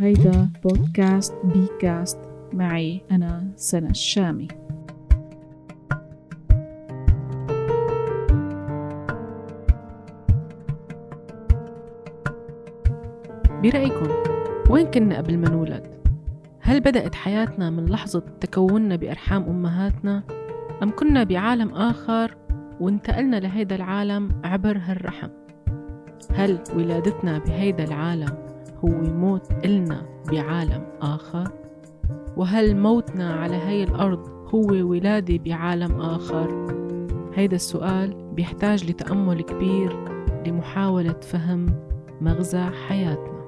هيدا بودكاست بي كاست معي أنا سنة الشامي برأيكم وين كنا قبل ما نولد؟ هل بدأت حياتنا من لحظة تكوننا بأرحام أمهاتنا؟ أم كنا بعالم آخر وانتقلنا لهيدا العالم عبر هالرحم؟ هل ولادتنا بهيدا العالم هو موت إلنا بعالم آخر؟ وهل موتنا على هاي الأرض هو ولادة بعالم آخر؟ هيدا السؤال بيحتاج لتأمل كبير لمحاولة فهم مغزى حياتنا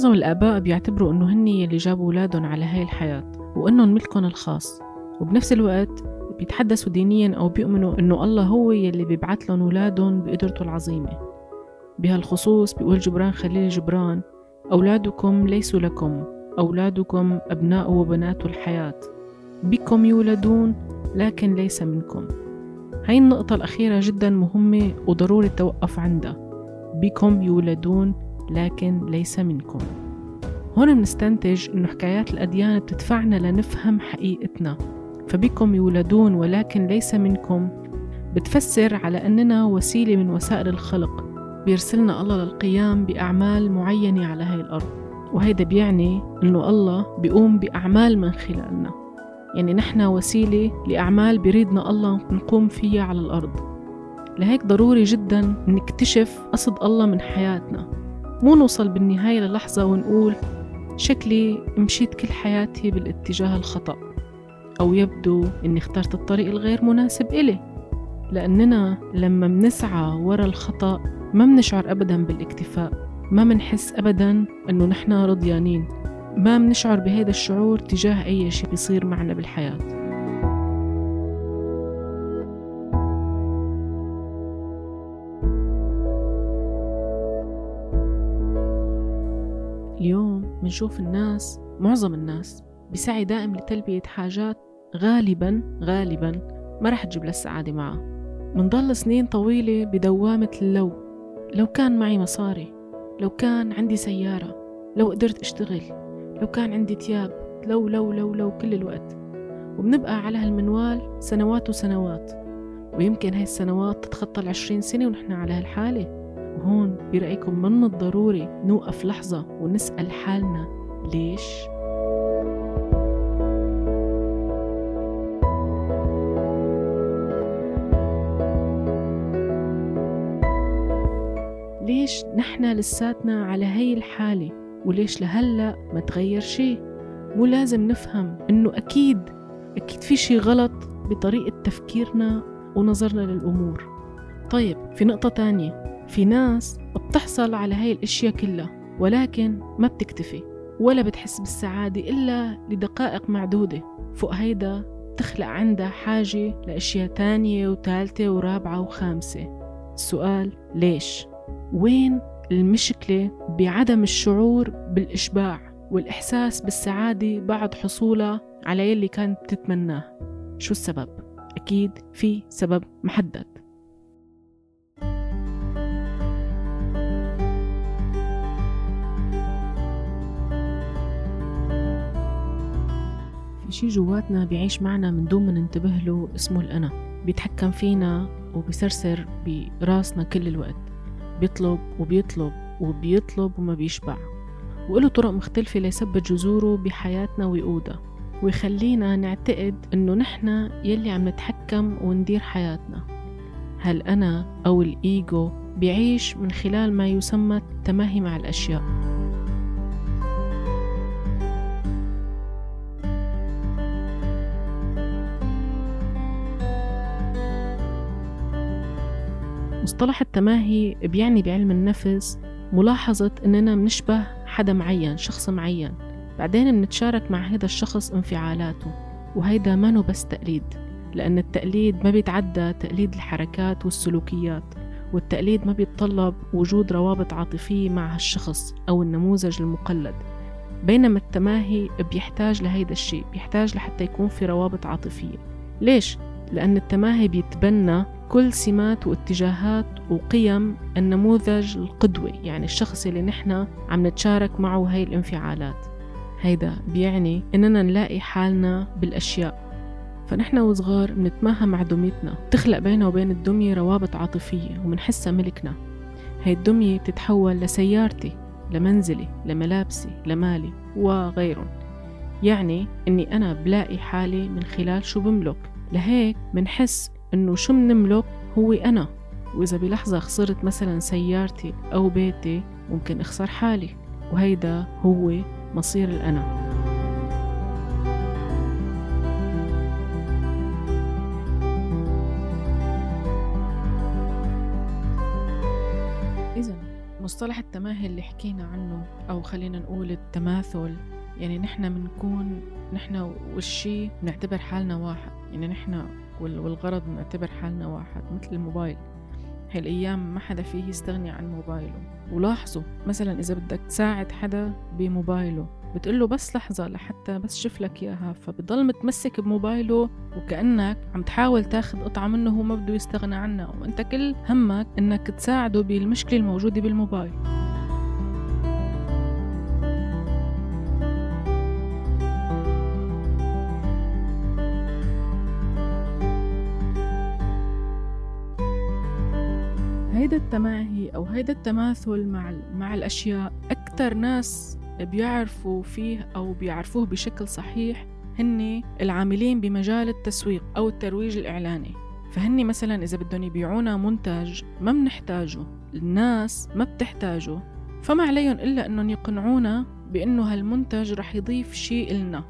معظم الآباء بيعتبروا إنه هن اللي جابوا أولادهم على هاي الحياة وإنهم ملكهم الخاص. وبنفس الوقت بيتحدثوا دينيا أو بيؤمنوا إنه الله هو يلي بيبعت لهم أولادهم بقدرته العظيمة. بهالخصوص بيقول جبران خليل جبران أولادكم ليسوا لكم أولادكم أبناء وبنات الحياة. بكم يولدون لكن ليس منكم. هاي النقطة الأخيرة جدا مهمة وضروري التوقف عندها. بكم يولدون لكن ليس منكم. هون بنستنتج إنه حكايات الأديان بتدفعنا لنفهم حقيقتنا. فبكم يولدون ولكن ليس منكم. بتفسر على أننا وسيلة من وسائل الخلق. بيرسلنا الله للقيام بأعمال معينة على هاي الأرض. وهيدا بيعني أنه الله بيقوم بأعمال من خلالنا. يعني نحن وسيلة لأعمال بيريدنا الله نقوم فيها على الأرض. لهيك ضروري جدا نكتشف قصد الله من حياتنا. مو نوصل بالنهاية للحظة ونقول شكلي مشيت كل حياتي بالاتجاه الخطأ أو يبدو إني اخترت الطريق الغير مناسب إلي. لأننا لما منسعى ورا الخطأ ما منشعر أبدا بالاكتفاء ما منحس أبدا أنه نحن رضيانين ما منشعر بهذا الشعور تجاه أي شيء بيصير معنا بالحياة. منشوف الناس معظم الناس بسعي دائم لتلبية حاجات غالبا غالبا ما رح تجيب للسعادة معه. منضل سنين طويلة بدوامة اللو. لو كان معي مصاري لو كان عندي سيارة لو قدرت أشتغل لو كان عندي تياب لو لو لو لو كل الوقت. وبنبقى على هالمنوال سنوات وسنوات. ويمكن هاي السنوات تتخطى العشرين سنة ونحن على هالحالة. وهون برأيكم من الضروري نوقف لحظة ونسأل حالنا ليش؟ ليش نحن لساتنا على هي الحالة وليش لهلأ ما تغير شيء؟ مو لازم نفهم إنه أكيد أكيد في شيء غلط بطريقة تفكيرنا ونظرنا للأمور. طيب في نقطة تانية. في ناس بتحصل على هاي الأشياء كلها ولكن ما بتكتفي ولا بتحس بالسعادة إلا لدقائق معدودة فوق هيدا تخلق عندها حاجة لأشياء تانية وثالثة ورابعة وخامسة السؤال ليش؟ وين المشكلة بعدم الشعور بالإشباع والإحساس بالسعادة بعد حصولها على يلي كانت تتمناه شو السبب؟ أكيد في سبب محدد شي جواتنا بيعيش معنا من دون ما ننتبه له اسمه الأنا. بيتحكم فينا وبيسرسر براسنا كل الوقت. بيطلب وبيطلب وبيطلب وما بيشبع. وله طرق مختلفة ليثبت جذوره بحياتنا ويقودها. ويخلينا نعتقد إنه نحن يلي عم نتحكم وندير حياتنا. هل أنا أو الإيجو بيعيش من خلال ما يسمى التماهي مع الأشياء. مصطلح التماهي بيعني بعلم النفس ملاحظة إننا بنشبه حدا معين شخص معين. بعدين بنتشارك مع هذا الشخص انفعالاته وهيدا ما بس تقليد لأن التقليد ما بيتعدى تقليد الحركات والسلوكيات والتقليد ما بيتطلب وجود روابط عاطفية مع هالشخص أو النموذج المقلد. بينما التماهي بيحتاج لهيدا الشيء بيحتاج لحتى يكون في روابط عاطفية. ليش؟ لأن التماهي بيتبنى كل سمات واتجاهات وقيم النموذج القدوة يعني الشخص اللي نحن عم نتشارك معه هاي الانفعالات. هيدا بيعني إننا نلاقي حالنا بالأشياء. فنحن وصغار بنتماهى مع دميتنا. تخلق بينه وبين الدمية روابط عاطفية ومنحسها ملكنا. هاي الدمية بتتحول لسيارتي لمنزلي لملابسي لمالي وغيرهم. يعني إني أنا بلاقي حالي من خلال شو بملك. لهيك منحس إنه شو منملك؟ هو أنا. وإذا بلحظة خسرت مثلا سيارتي أو بيتي ممكن أخسر حالي. وهيدا هو مصير الأنا. مصطلح التماهي اللي حكينا عنه أو خلينا نقول التماثل يعني نحن بنكون نحن والشي بنعتبر حالنا واحد. يعني نحن والغرض بنعتبر حالنا واحد مثل الموبايل. هالأيام ما حدا فيه يستغني عن موبايله. ولاحظوا مثلا إذا بدك تساعد حدا بموبايله بتقول له بس لحظة لحتى بس شوف لك إياها. فبضل متمسك بموبايله وكأنك عم تحاول تاخذ قطعة منه هو ما بده يستغنى عنها. وأنت كل همك إنك تساعده بالمشكلة الموجودة بالموبايل. هيدا التماهي أو هيدا التماثل مع مع الأشياء أكثر ناس بيعرفوا فيه أو بيعرفوه بشكل صحيح هن العاملين بمجال التسويق أو الترويج الإعلاني. فهني مثلا إذا بدهم يبيعونا منتج ما بنحتاجه الناس ما بتحتاجه فما عليهم إلا أنهم يقنعونا بأنه هالمنتج رح يضيف شيء إلنا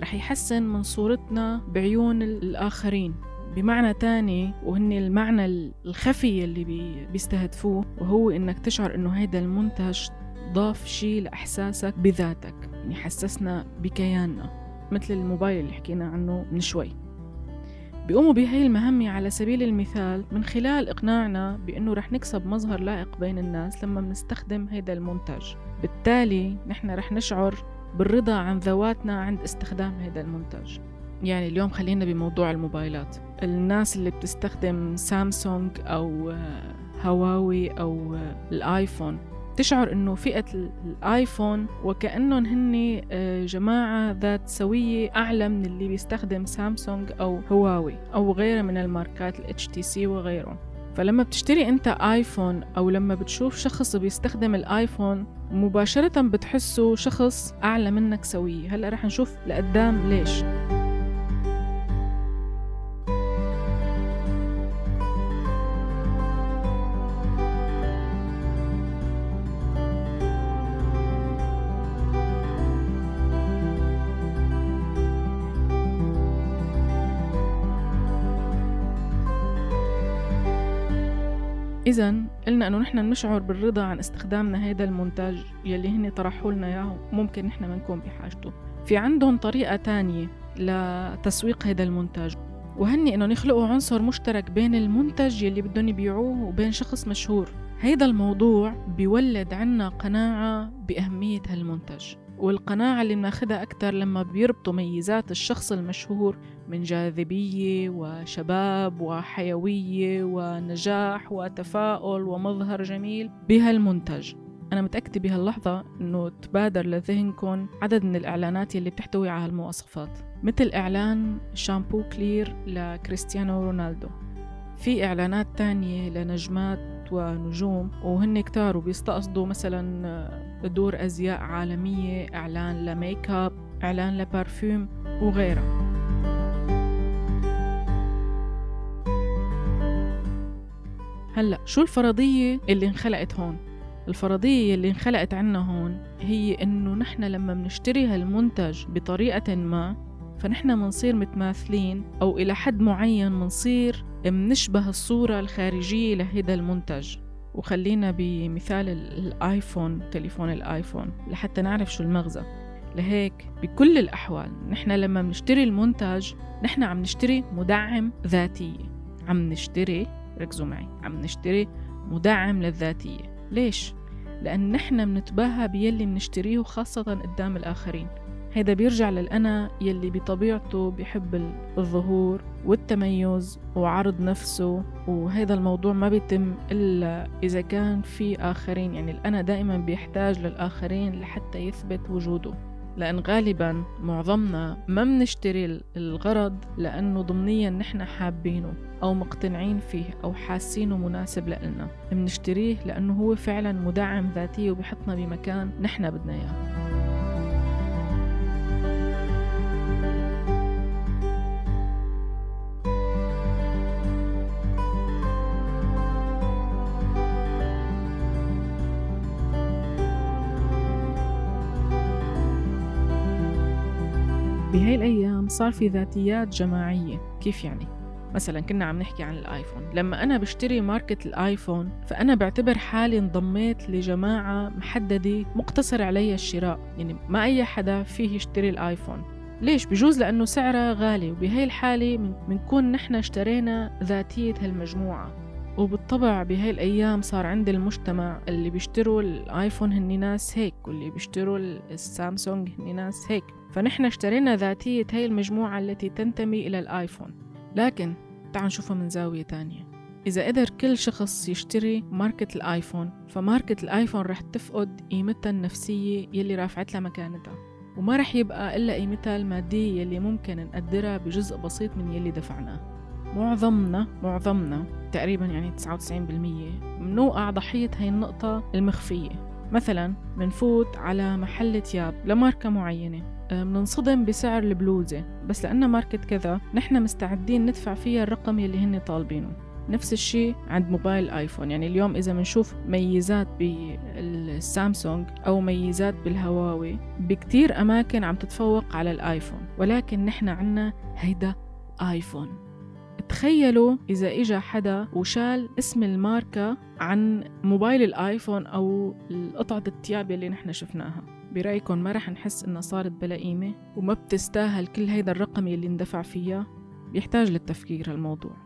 رح يحسن من صورتنا بعيون الآخرين. بمعنى تاني وهن المعنى الخفي اللي بيستهدفوه وهو إنك تشعر إنه هيدا المنتج ضاف شيء لإحساسك بذاتك يعني حسسنا بكياننا مثل الموبايل اللي حكينا عنه من شوي. بيقوموا بهي المهمة على سبيل المثال من خلال إقناعنا بأنه رح نكسب مظهر لائق بين الناس لما بنستخدم هيدا المنتج. بالتالي نحن رح نشعر بالرضا عن ذواتنا عند استخدام هذا المنتج. يعني اليوم خلينا بموضوع الموبايلات. الناس اللي بتستخدم سامسونج أو هواوي أو الآيفون. تشعر إنه فئة الآيفون وكأنهم هن آه، جماعة ذات سوية أعلى من اللي بيستخدم سامسونج أو هواوي أو غيرها من الماركات ال HTC وغيرهم. فلما بتشتري أنت آيفون أو لما بتشوف شخص بيستخدم الآيفون مباشرة بتحسه شخص أعلى منك سوية. هلأ رح نشوف لقدام ليش. إذا قلنا إنه نحن نشعر بالرضا عن استخدامنا هذا المنتج يلي هن طرحوا لنا إياه ممكن نحن ما نكون بحاجته. في عندهم طريقة تانية لتسويق هذا المنتج وهني إنه يخلقوا عنصر مشترك بين المنتج يلي بدهم يبيعوه وبين شخص مشهور. هيدا الموضوع بيولد عنا قناعة بأهمية هالمنتج. والقناعة اللي بناخدها أكتر لما بيربطوا ميزات الشخص المشهور من جاذبية وشباب وحيوية ونجاح وتفاؤل ومظهر جميل بهالمنتج. أنا متأكدة بهاللحظة إنه تبادر لذهنكم عدد من الإعلانات يلي بتحتوي على هالمواصفات مثل إعلان شامبو كلير لكريستيانو رونالدو. في إعلانات تانية لنجمات ونجوم وهن كتار وبيستقصدوا مثلا دور أزياء عالمية إعلان لميك أب إعلان ل perfume وغيرها هلأ شو الفرضية اللي انخلقت هون؟ الفرضية اللي انخلقت عنا هون هي إنه نحن لما بنشتري هالمنتج بطريقة ما فنحن منصير متماثلين أو إلى حد معين منصير منشبه الصورة الخارجية لهذا المنتج وخلينا بمثال الآيفون تليفون الآيفون لحتى نعرف شو المغزى. لهيك بكل الأحوال نحن لما بنشتري المنتج نحن عم نشتري مدعم ذاتية. عم نشتري ركزوا معي عم نشتري مدعم للذاتية. ليش؟ لأن نحن منتباهى بيلي منشتريه خاصة قدام الآخرين. هيدا بيرجع للأنا يلي بطبيعته بيحب الظهور والتميز وعرض نفسه وهذا الموضوع ما بيتم إلا إذا كان في آخرين. يعني الأنا دائما بيحتاج للآخرين لحتى يثبت وجوده لأن غالبا معظمنا ما منشتري الغرض لأنه ضمنيا نحن حابينه أو مقتنعين فيه أو حاسينه مناسب لنا منشتريه لأنه هو فعلا مدعم ذاتي وبيحطنا بمكان نحن بدنا إياه. بهاي الأيام صار في ذاتيات جماعية كيف يعني؟ مثلا كنا عم نحكي عن الآيفون لما أنا بشتري ماركة الآيفون فأنا بعتبر حالي انضميت لجماعة محددة مقتصر علي الشراء يعني ما أي حدا فيه يشتري الآيفون. ليش؟ بجوز لأنه سعرها غالي وبهي الحالة بنكون نحن اشترينا ذاتية هالمجموعة. وبالطبع بهاي الأيام صار عند المجتمع اللي بيشتروا الآيفون هني ناس هيك واللي بيشتروا السامسونج هني ناس هيك. فنحن اشترينا ذاتية هاي المجموعة التي تنتمي إلى الآيفون. لكن تعال نشوفها من زاوية تانية. إذا قدر كل شخص يشتري ماركة الآيفون فماركة الآيفون رح تفقد قيمتها النفسية يلي رافعت لها مكانتها. وما رح يبقى إلا قيمتها المادية يلي ممكن نقدرها بجزء بسيط من يلي دفعناه معظمنا معظمنا تقريبا يعني 99% منوقع ضحية هاي النقطة المخفية. مثلا منفوت على محل تياب لماركة معينة. مننصدم آه، بسعر البلوزة. بس لأنها ماركة كذا نحن مستعدين ندفع فيها الرقم يلي هن طالبينه. نفس الشيء عند موبايل آيفون. يعني اليوم إذا بنشوف ميزات بالسامسونج أو ميزات بالهواوي بكتير أماكن عم تتفوق على الآيفون. ولكن نحن عنا هيدا آيفون. تخيلوا إذا إجا حدا وشال اسم الماركة عن موبايل الآيفون أو قطعة التياب اللي نحن شفناها. برأيكم ما رح نحس إنها صارت بلا قيمة؟ وما بتستاهل كل هيدا الرقم اللي اندفع فيها؟ بيحتاج للتفكير هالموضوع.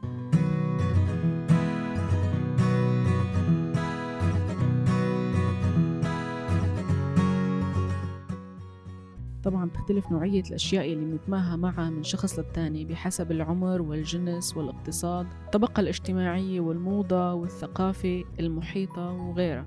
طبعا بتختلف نوعية الأشياء اللي بنتماهى معها من شخص للتاني بحسب العمر والجنس والاقتصاد الطبقة الاجتماعية والموضة والثقافة المحيطة وغيرها.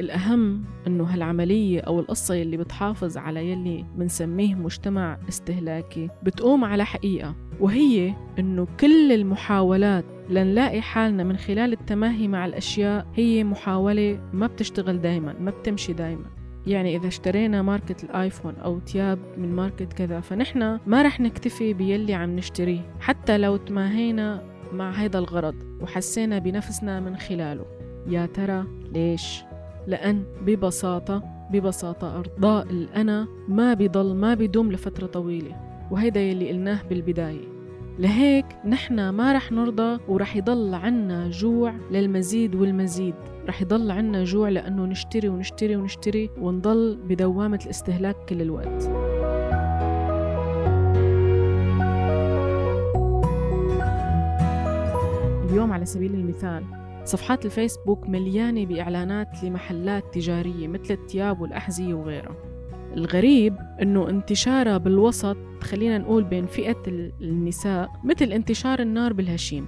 الأهم إنه هالعملية أو القصة يلي بتحافظ على يلي بنسميه مجتمع استهلاكي بتقوم على حقيقة وهي إنه كل المحاولات لنلاقي حالنا من خلال التماهي مع الأشياء هي محاولة ما بتشتغل دايما ما بتمشي دايما يعني إذا اشترينا ماركة الآيفون أو تياب من ماركة كذا فنحن ما رح نكتفي بيلي عم نشتريه حتى لو تماهينا مع هذا الغرض وحسينا بنفسنا من خلاله يا ترى ليش؟ لأن ببساطة ببساطة أرضاء الأنا ما بيضل ما بيدوم لفترة طويلة وهيدا يلي قلناه بالبداية. لهيك نحن ما رح نرضى ورح يضل عنا جوع للمزيد والمزيد. رح يضل عنا جوع لأنه نشتري ونشتري ونشتري ونضل بدوامة الاستهلاك كل الوقت. اليوم على سبيل المثال صفحات الفيسبوك مليانة بإعلانات لمحلات تجارية مثل التياب والأحذية وغيرها. الغريب إنه انتشارها بالوسط خلينا نقول بين فئة النساء مثل انتشار النار بالهشيم.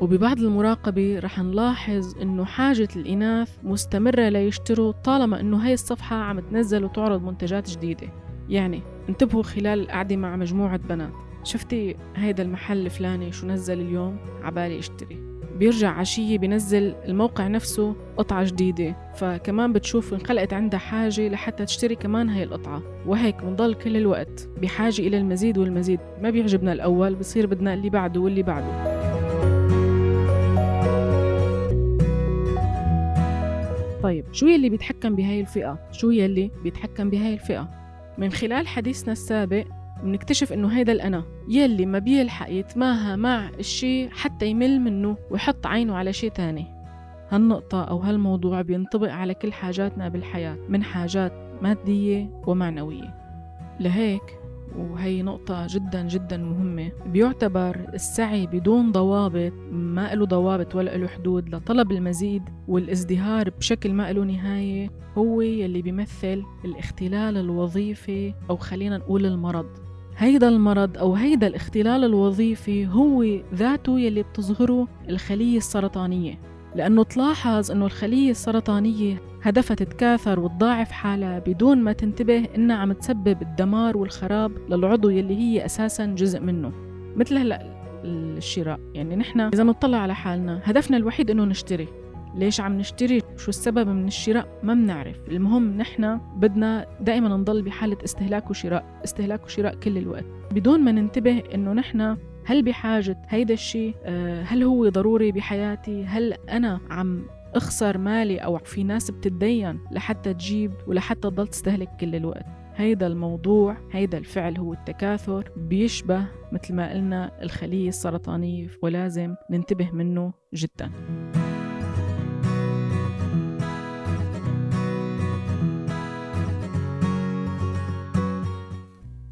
وببعض المراقبة رح نلاحظ إنه حاجة الإناث مستمرة ليشتروا طالما إنه هاي الصفحة عم تنزل وتعرض منتجات جديدة. يعني انتبهوا خلال القعدة مع مجموعة بنات. شفتي هيدا المحل الفلاني شو نزل اليوم؟ عبالي اشتري. بيرجع عشية بينزل الموقع نفسه قطعة جديدة فكمان بتشوف انخلقت عندها حاجة لحتى تشتري كمان هاي القطعة وهيك بنضل كل الوقت بحاجة إلى المزيد والمزيد ما بيعجبنا الأول بصير بدنا اللي بعده واللي بعده طيب شو يلي بيتحكم بهاي الفئة؟ شو يلي بيتحكم بهاي الفئة؟ من خلال حديثنا السابق بنكتشف إنه هيدا الأنا يلي ما بيلحق يتماهى مع الشي حتى يمل منه ويحط عينه على شي تاني. هالنقطة أو هالموضوع بينطبق على كل حاجاتنا بالحياة من حاجات مادية ومعنوية. لهيك وهي نقطة جدا جدا مهمة بيعتبر السعي بدون ضوابط ما له ضوابط ولا له حدود لطلب المزيد والازدهار بشكل ما له نهاية هو يلي بيمثل الاختلال الوظيفي أو خلينا نقول المرض. هيدا المرض أو هيدا الاختلال الوظيفي هو ذاته يلي بتظهره الخلية السرطانية. لأنه تلاحظ أنه الخلية السرطانية هدفها تتكاثر وتضاعف حالها بدون ما تنتبه إنها عم تسبب الدمار والخراب للعضو يلي هي أساسا جزء منه. مثل هلأ الشراء. يعني نحن إذا نطلع على حالنا هدفنا الوحيد إنه نشتري. ليش عم نشتري؟ شو السبب من الشراء؟ ما بنعرف. المهم نحن بدنا دائما نضل بحالة استهلاك وشراء استهلاك وشراء كل الوقت. بدون ما ننتبه إنه نحن هل بحاجة هيدا الشيء آه، هل هو ضروري بحياتي؟ هل أنا عم أخسر مالي أو في ناس بتتدين لحتى تجيب ولحتى تضل تستهلك كل الوقت؟ هيدا الموضوع هيدا الفعل هو التكاثر بيشبه مثل ما قلنا الخلية السرطانية ولازم ننتبه منه جداً.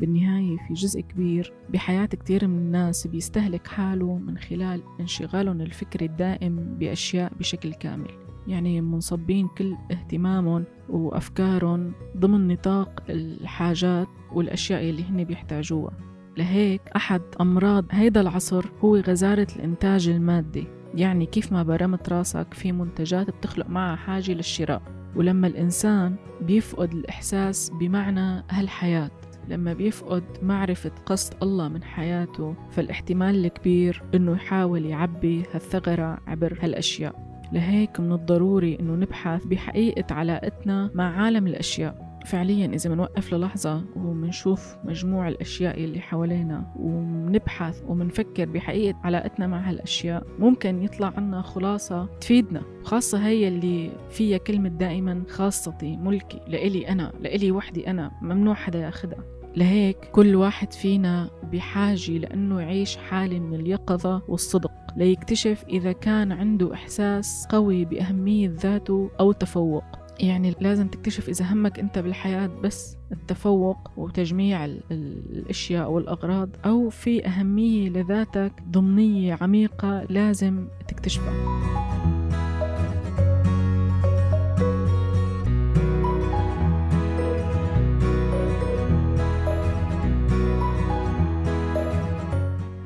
بالنهاية في جزء كبير بحياة كتير من الناس بيستهلك حاله من خلال انشغالهم الفكري الدائم بأشياء بشكل كامل. يعني منصبين كل اهتمامهم وأفكارهم ضمن نطاق الحاجات والأشياء اللي هن بيحتاجوها. لهيك أحد أمراض هيدا العصر هو غزارة الإنتاج المادي. يعني كيف ما برمت راسك في منتجات بتخلق معها حاجة للشراء. ولما الإنسان بيفقد الإحساس بمعنى هالحياة لما بيفقد معرفة قصد الله من حياته فالاحتمال الكبير إنه يحاول يعبي هالثغرة عبر هالأشياء. لهيك من الضروري إنه نبحث بحقيقة علاقتنا مع عالم الأشياء. فعليا إذا منوقف للحظة ومنشوف مجموع الأشياء اللي حوالينا ومنبحث ومنفكر بحقيقة علاقتنا مع هالأشياء ممكن يطلع عنا خلاصة تفيدنا خاصة هي اللي فيها كلمة دائما خاصتي ملكي لإلي أنا لإلي وحدي أنا ممنوع حدا ياخدها. لهيك كل واحد فينا بحاجة لأنه يعيش حالة من اليقظة والصدق ليكتشف إذا كان عنده إحساس قوي بأهمية ذاته أو تفوق. يعني لازم تكتشف إذا همك أنت بالحياة بس التفوق وتجميع الأشياء والأغراض أو في أهمية لذاتك ضمنية عميقة لازم تكتشفها.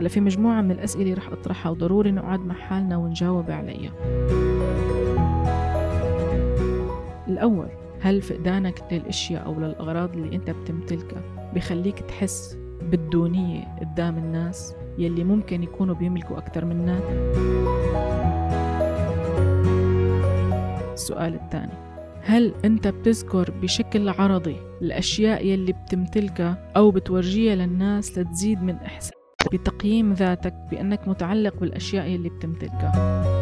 هلا في مجموعة من الأسئلة رح أطرحها وضروري نقعد مع حالنا ونجاوب عليها. الأول هل فقدانك للأشياء أو للأغراض اللي أنت بتمتلكها بخليك تحس بالدونية قدام الناس يلي ممكن يكونوا بيملكوا أكثر منك؟ السؤال الثاني هل أنت بتذكر بشكل عرضي الأشياء يلي بتمتلكها أو بتورجيها للناس لتزيد من إحساس بتقييم ذاتك بأنك متعلق بالأشياء اللي بتمتلكها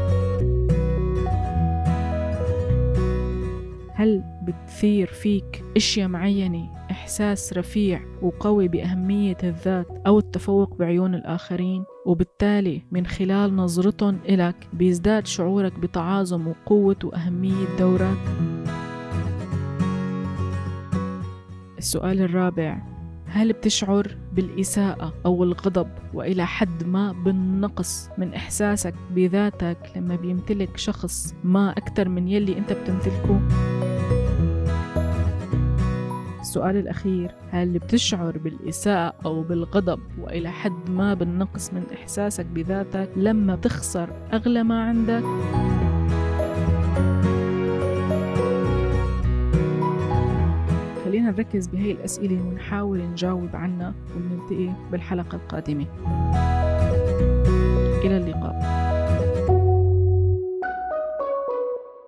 هل بتثير فيك أشياء معينة؟ إحساس رفيع وقوي بأهمية الذات أو التفوق بعيون الآخرين وبالتالي من خلال نظرتهم إلك بيزداد شعورك بتعاظم وقوة وأهمية دورك. السؤال الرابع هل بتشعر بالإساءة أو الغضب؟ وإلى حد ما بالنقص من إحساسك بذاتك لما بيمتلك شخص ما أكثر من يلي أنت بتمتلكه؟ السؤال الأخير هل بتشعر بالإساءة أو بالغضب؟ وإلى حد ما بالنقص من إحساسك بذاتك لما تخسر أغلى ما عندك؟ خلينا نركز بهي الأسئلة ونحاول نجاوب عنها ونلتقي بالحلقة القادمة. إلى اللقاء.